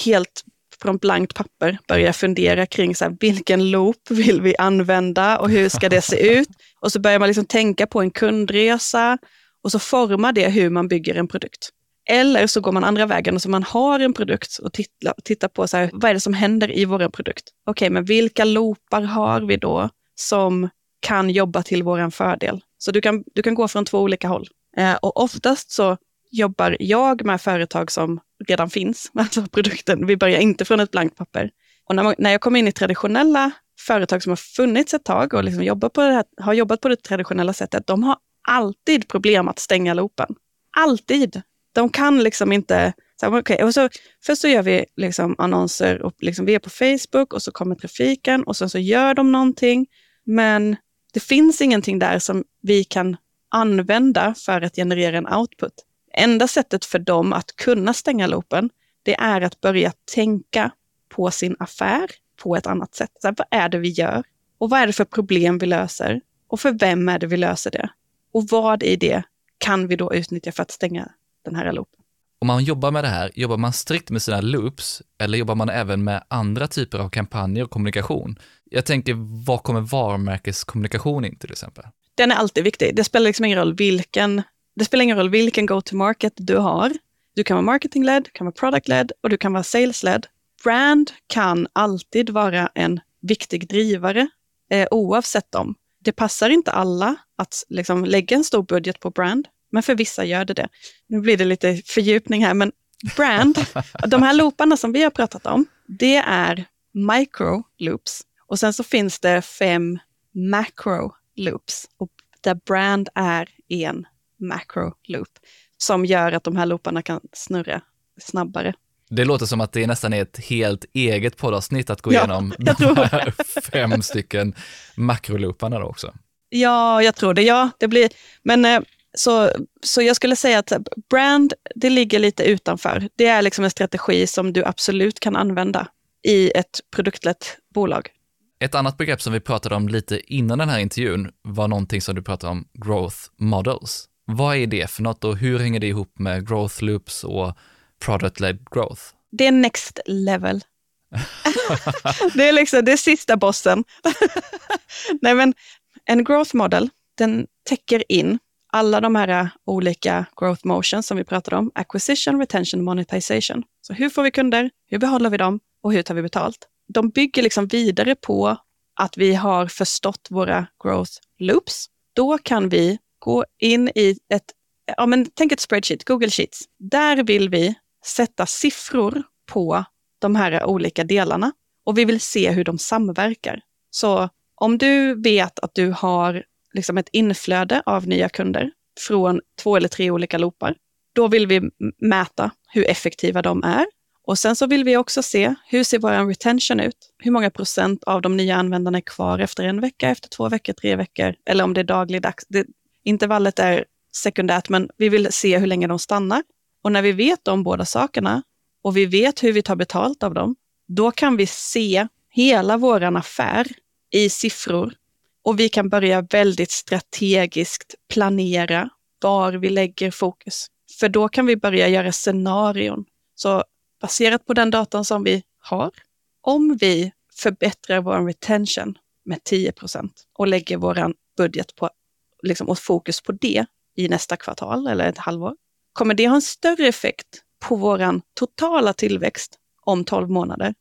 A: helt från blankt papper börjar fundera kring så här, vilken loop vill vi använda och hur ska det se ut? Och så börjar man liksom tänka på en kundresa och så formar det hur man bygger en produkt. Eller så går man andra vägen och så man har en produkt och tittar, tittar på så här, vad är det som händer i vår produkt? Okej, okay, men vilka loopar har vi då som kan jobba till vår fördel? Så du kan, du kan gå från två olika håll. Eh, och oftast så jobbar jag med företag som redan finns, alltså produkten. Vi börjar inte från ett blankt papper. Och när, man, när jag kommer in i traditionella företag som har funnits ett tag och liksom jobbar på här, har jobbat på det traditionella sättet, de har alltid problem att stänga loopen. Alltid. De kan liksom inte... Så, okay, och så, först så gör vi liksom annonser och liksom vi är på Facebook och så kommer trafiken och sen så gör de någonting. Men det finns ingenting där som vi kan använda för att generera en output. Enda sättet för dem att kunna stänga loopen, det är att börja tänka på sin affär, på ett annat sätt. Så vad är det vi gör? Och vad är det för problem vi löser? Och för vem är det vi löser det? Och vad i det kan vi då utnyttja för att stänga den här loopen?
B: Om man jobbar med det här, jobbar man strikt med sina loops eller jobbar man även med andra typer av kampanjer och kommunikation? Jag tänker, vad kommer varumärkeskommunikation in till exempel?
A: Den är alltid viktig. Det spelar liksom ingen roll vilken, det spelar ingen roll vilken go-to-market du har. Du kan vara marketing-led, du kan vara product-led och du kan vara sales-led. Brand kan alltid vara en viktig drivare eh, oavsett om. Det passar inte alla att liksom, lägga en stor budget på brand, men för vissa gör det det. Nu blir det lite fördjupning här, men brand, de här looparna som vi har pratat om, det är micro loops. Och sen så finns det fem macro loops, och där brand är en macro loop, som gör att de här looparna kan snurra snabbare.
B: Det låter som att det nästan är ett helt eget poddavsnitt att gå ja, igenom de här fem stycken makrolooparna då också.
A: Ja, jag tror det. Ja, det blir... Men eh, så, så jag skulle säga att brand, det ligger lite utanför. Det är liksom en strategi som du absolut kan använda i ett produktlett bolag.
B: Ett annat begrepp som vi pratade om lite innan den här intervjun var någonting som du pratade om, growth models. Vad är det för något och hur hänger det ihop med growth loops och product-led growth?
A: Det är next level. det är liksom, det är sista bossen. Nej men, en growth model, den täcker in alla de här äh, olika growth motions som vi pratade om. Acquisition, retention, monetization. Så hur får vi kunder? Hur behåller vi dem? Och hur tar vi betalt? De bygger liksom vidare på att vi har förstått våra growth loops. Då kan vi gå in i ett, ja men tänk ett spreadsheet, Google Sheets. Där vill vi sätta siffror på de här olika delarna och vi vill se hur de samverkar. Så om du vet att du har liksom ett inflöde av nya kunder från två eller tre olika loopar, då vill vi mäta hur effektiva de är. Och sen så vill vi också se hur ser vår retention ut? Hur många procent av de nya användarna är kvar efter en vecka, efter två veckor, tre veckor eller om det är dagligdags. Det, intervallet är sekundärt, men vi vill se hur länge de stannar. Och när vi vet de båda sakerna och vi vet hur vi tar betalt av dem, då kan vi se hela vår affär i siffror och vi kan börja väldigt strategiskt planera var vi lägger fokus. För då kan vi börja göra scenarion. Så baserat på den datan som vi har, om vi förbättrar vår retention med 10% och lägger vår budget på, liksom, åt fokus på det i nästa kvartal eller ett halvår, kommer det ha en större effekt på vår totala tillväxt om 12 månader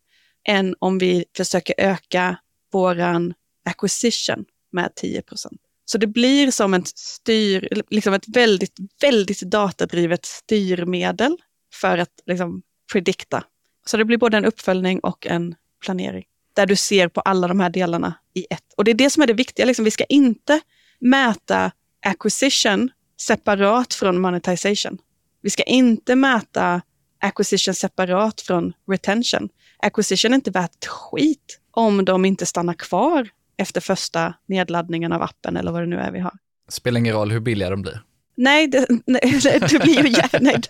A: än om vi försöker öka våran acquisition med 10% Så det blir som ett styr, liksom ett väldigt, väldigt datadrivet styrmedel för att liksom predikta. Så det blir både en uppföljning och en planering där du ser på alla de här delarna i ett. Och det är det som är det viktiga, liksom, vi ska inte mäta acquisition separat från monetization. Vi ska inte mäta acquisition separat från retention. Acquisition är inte värt ett skit om de inte stannar kvar efter första nedladdningen av appen eller vad det nu är vi har.
B: Spelar ingen roll hur billiga de blir?
A: Nej, det, nej, det blir ju... Nej,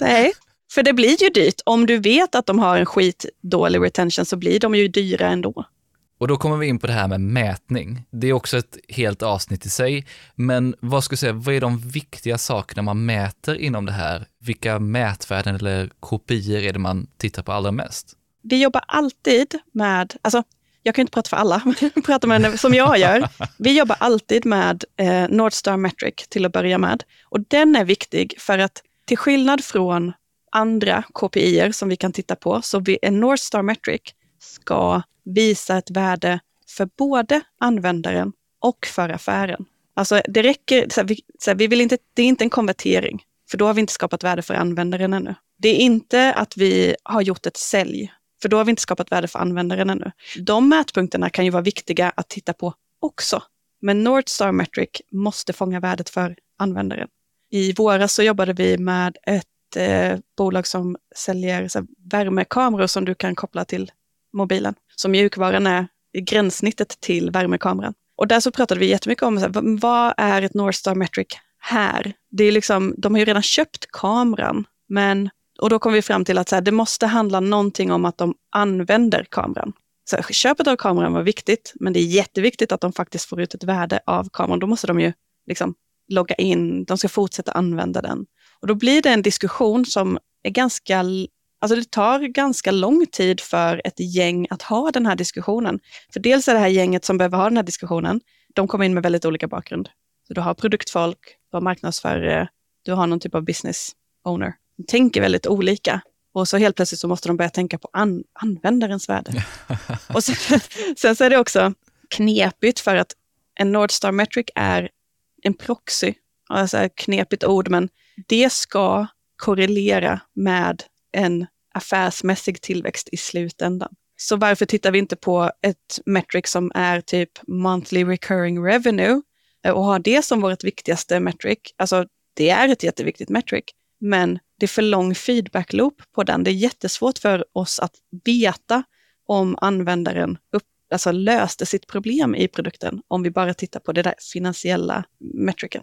A: nej, för det blir ju dyrt. Om du vet att de har en skitdålig retention så blir de ju dyra ändå.
B: Och då kommer vi in på det här med mätning. Det är också ett helt avsnitt i sig. Men vad skulle säga, vad är de viktiga sakerna man mäter inom det här? Vilka mätvärden eller kopior är det man tittar på allra mest?
A: Vi jobbar alltid med, alltså jag kan inte prata för alla, men prata med som jag gör. Vi jobbar alltid med eh, Nordstar Metric till att börja med. Och den är viktig för att till skillnad från andra KPI som vi kan titta på, så är North Nordstar Metric ska visa ett värde för både användaren och för affären. Alltså det räcker, så här, vi, så här, vi vill inte, det är inte en konvertering, för då har vi inte skapat värde för användaren ännu. Det är inte att vi har gjort ett sälj för då har vi inte skapat värde för användaren ännu. De mätpunkterna kan ju vara viktiga att titta på också. Men Nordstar Metric måste fånga värdet för användaren. I våras så jobbade vi med ett eh, bolag som säljer så här, värmekameror som du kan koppla till mobilen. Så mjukvaran är gränssnittet till värmekameran. Och där så pratade vi jättemycket om så här, vad är ett Northstar Metric här? Det är liksom, de har ju redan köpt kameran, men och då kom vi fram till att så här, det måste handla någonting om att de använder kameran. Så köpet av kameran var viktigt, men det är jätteviktigt att de faktiskt får ut ett värde av kameran. Då måste de ju liksom logga in, de ska fortsätta använda den. Och då blir det en diskussion som är ganska, alltså det tar ganska lång tid för ett gäng att ha den här diskussionen. För dels är det här gänget som behöver ha den här diskussionen, de kommer in med väldigt olika bakgrund. Så du har produktfolk, du har marknadsförare, du har någon typ av business owner. De tänker väldigt olika. Och så helt plötsligt så måste de börja tänka på an användarens värde. och sen, sen så är det också knepigt för att en Nordstar Metric är en proxy, alltså knepigt ord, men det ska korrelera med en affärsmässig tillväxt i slutändan. Så varför tittar vi inte på ett metric som är typ monthly recurring revenue eh, och har det som vårt viktigaste metric? Alltså, det är ett jätteviktigt metric, men det är för lång feedback loop på den. Det är jättesvårt för oss att veta om användaren upp, alltså löste sitt problem i produkten om vi bara tittar på det där finansiella metricen.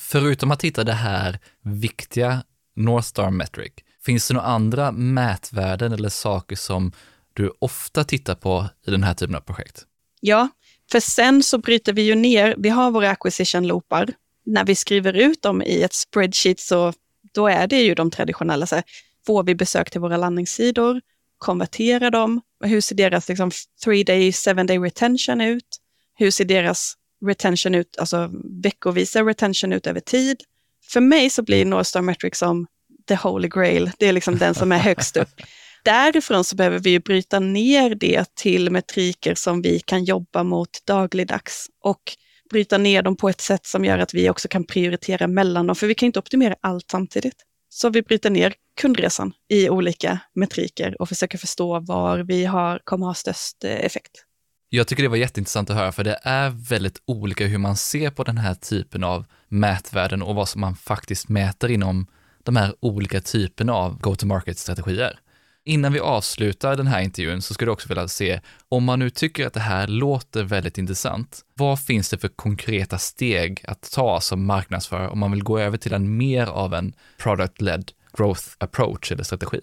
B: Förutom att hitta det här viktiga Northstar Metric, finns det några andra mätvärden eller saker som du ofta tittar på i den här typen av projekt?
A: Ja, för sen så bryter vi ju ner, vi har våra acquisition loopar. När vi skriver ut dem i ett spreadsheet så då är det ju de traditionella, så här, får vi besök till våra landningssidor, konvertera dem, hur ser deras liksom, three day, seven day retention ut? Hur ser deras retention ut, alltså veckovisa retention ut över tid? För mig så blir Northstar Metrics som the holy grail, det är liksom den som är högst upp. Därifrån så behöver vi bryta ner det till metriker som vi kan jobba mot dagligdags och bryta ner dem på ett sätt som gör att vi också kan prioritera mellan dem, för vi kan inte optimera allt samtidigt. Så vi bryter ner kundresan i olika metriker och försöker förstå var vi har, kommer ha störst eh, effekt.
B: Jag tycker det var jätteintressant att höra, för det är väldigt olika hur man ser på den här typen av mätvärden och vad som man faktiskt mäter inom de här olika typerna av go-to-market-strategier. Innan vi avslutar den här intervjun så skulle jag också vilja se, om man nu tycker att det här låter väldigt intressant, vad finns det för konkreta steg att ta som marknadsförare om man vill gå över till en mer av en product-led growth approach eller strategi?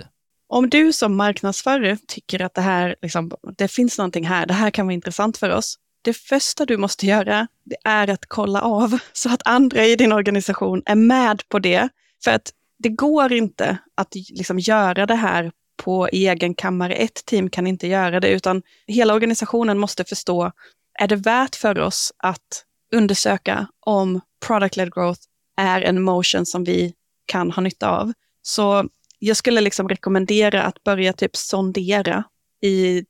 A: Om du som marknadsförare tycker att det här, liksom, det finns någonting här, det här kan vara intressant för oss. Det första du måste göra, det är att kolla av så att andra i din organisation är med på det. För att det går inte att liksom göra det här på egen kammare. Ett team kan inte göra det, utan hela organisationen måste förstå, är det värt för oss att undersöka om product-led growth är en motion som vi kan ha nytta av? Så jag skulle liksom rekommendera att börja typ sondera i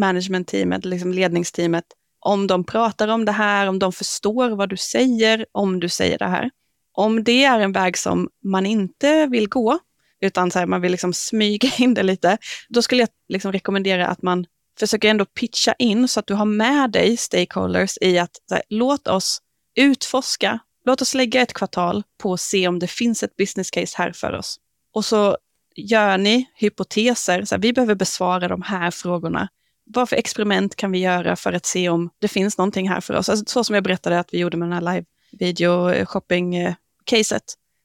A: managementteamet, liksom ledningsteamet, om de pratar om det här, om de förstår vad du säger, om du säger det här. Om det är en väg som man inte vill gå, utan så här, man vill liksom smyga in det lite, då skulle jag liksom rekommendera att man försöker ändå pitcha in så att du har med dig stakeholders i att här, låt oss utforska, låt oss lägga ett kvartal på att se om det finns ett business case här för oss. Och så gör ni hypoteser, så här, vi behöver besvara de här frågorna. Vad för experiment kan vi göra för att se om det finns någonting här för oss? Alltså, så som jag berättade att vi gjorde med den här live-video eh, Caset,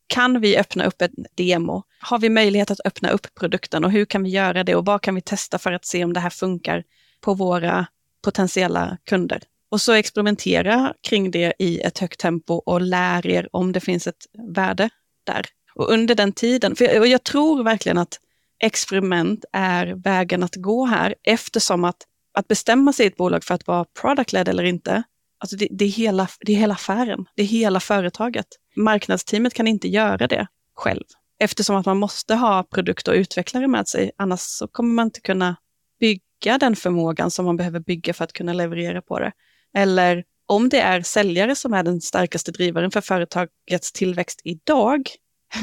A: Kan vi öppna upp en demo? Har vi möjlighet att öppna upp produkten och hur kan vi göra det och vad kan vi testa för att se om det här funkar på våra potentiella kunder? Och så experimentera kring det i ett högt tempo och lär er om det finns ett värde där. Och under den tiden, för jag, jag tror verkligen att experiment är vägen att gå här eftersom att, att bestämma sig i ett bolag för att vara product-led eller inte, alltså det, det, är hela, det är hela affären, det är hela företaget. Marknadsteamet kan inte göra det själv eftersom att man måste ha produkt och utvecklare med sig, annars så kommer man inte kunna bygga den förmågan som man behöver bygga för att kunna leverera på det. Eller om det är säljare som är den starkaste drivaren för företagets tillväxt idag,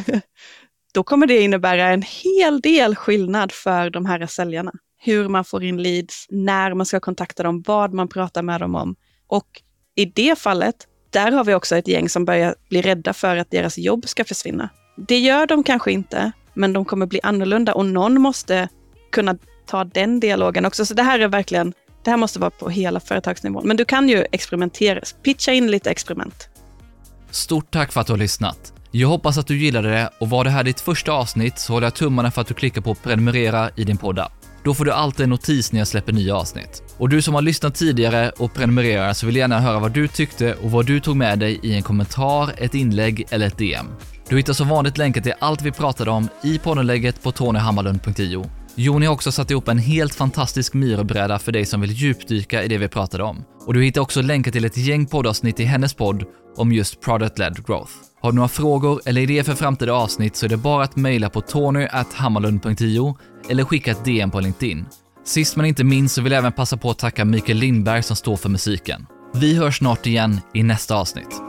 A: då kommer det innebära en hel del skillnad för de här säljarna. Hur man får in leads, när man ska kontakta dem, vad man pratar med dem om. Och i det fallet, där har vi också ett gäng som börjar bli rädda för att deras jobb ska försvinna. Det gör de kanske inte, men de kommer bli annorlunda och någon måste kunna ta den dialogen också. Så det här är verkligen, det här måste vara på hela företagsnivån. Men du kan ju experimentera, pitcha in lite experiment.
B: Stort tack för att du har lyssnat. Jag hoppas att du gillade det och var det här ditt första avsnitt så håller jag tummarna för att du klickar på prenumerera i din poddapp. Då får du alltid en notis när jag släpper nya avsnitt. Och du som har lyssnat tidigare och prenumererar så vill jag gärna höra vad du tyckte och vad du tog med dig i en kommentar, ett inlägg eller ett DM. Du hittar som vanligt länkar till allt vi pratade om i poddenlägget på tonyhammarlund.io. Joni har också satt ihop en helt fantastisk myrbräda för dig som vill djupdyka i det vi pratade om. Och du hittar också länkar till ett gäng poddavsnitt i hennes podd om just product-led growth. Har du några frågor eller idéer för framtida avsnitt så är det bara att mejla på tonyhammarlund.io eller skicka ett DM på LinkedIn. Sist men inte minst så vill jag även passa på att tacka Mikael Lindberg som står för musiken. Vi hörs snart igen i nästa avsnitt.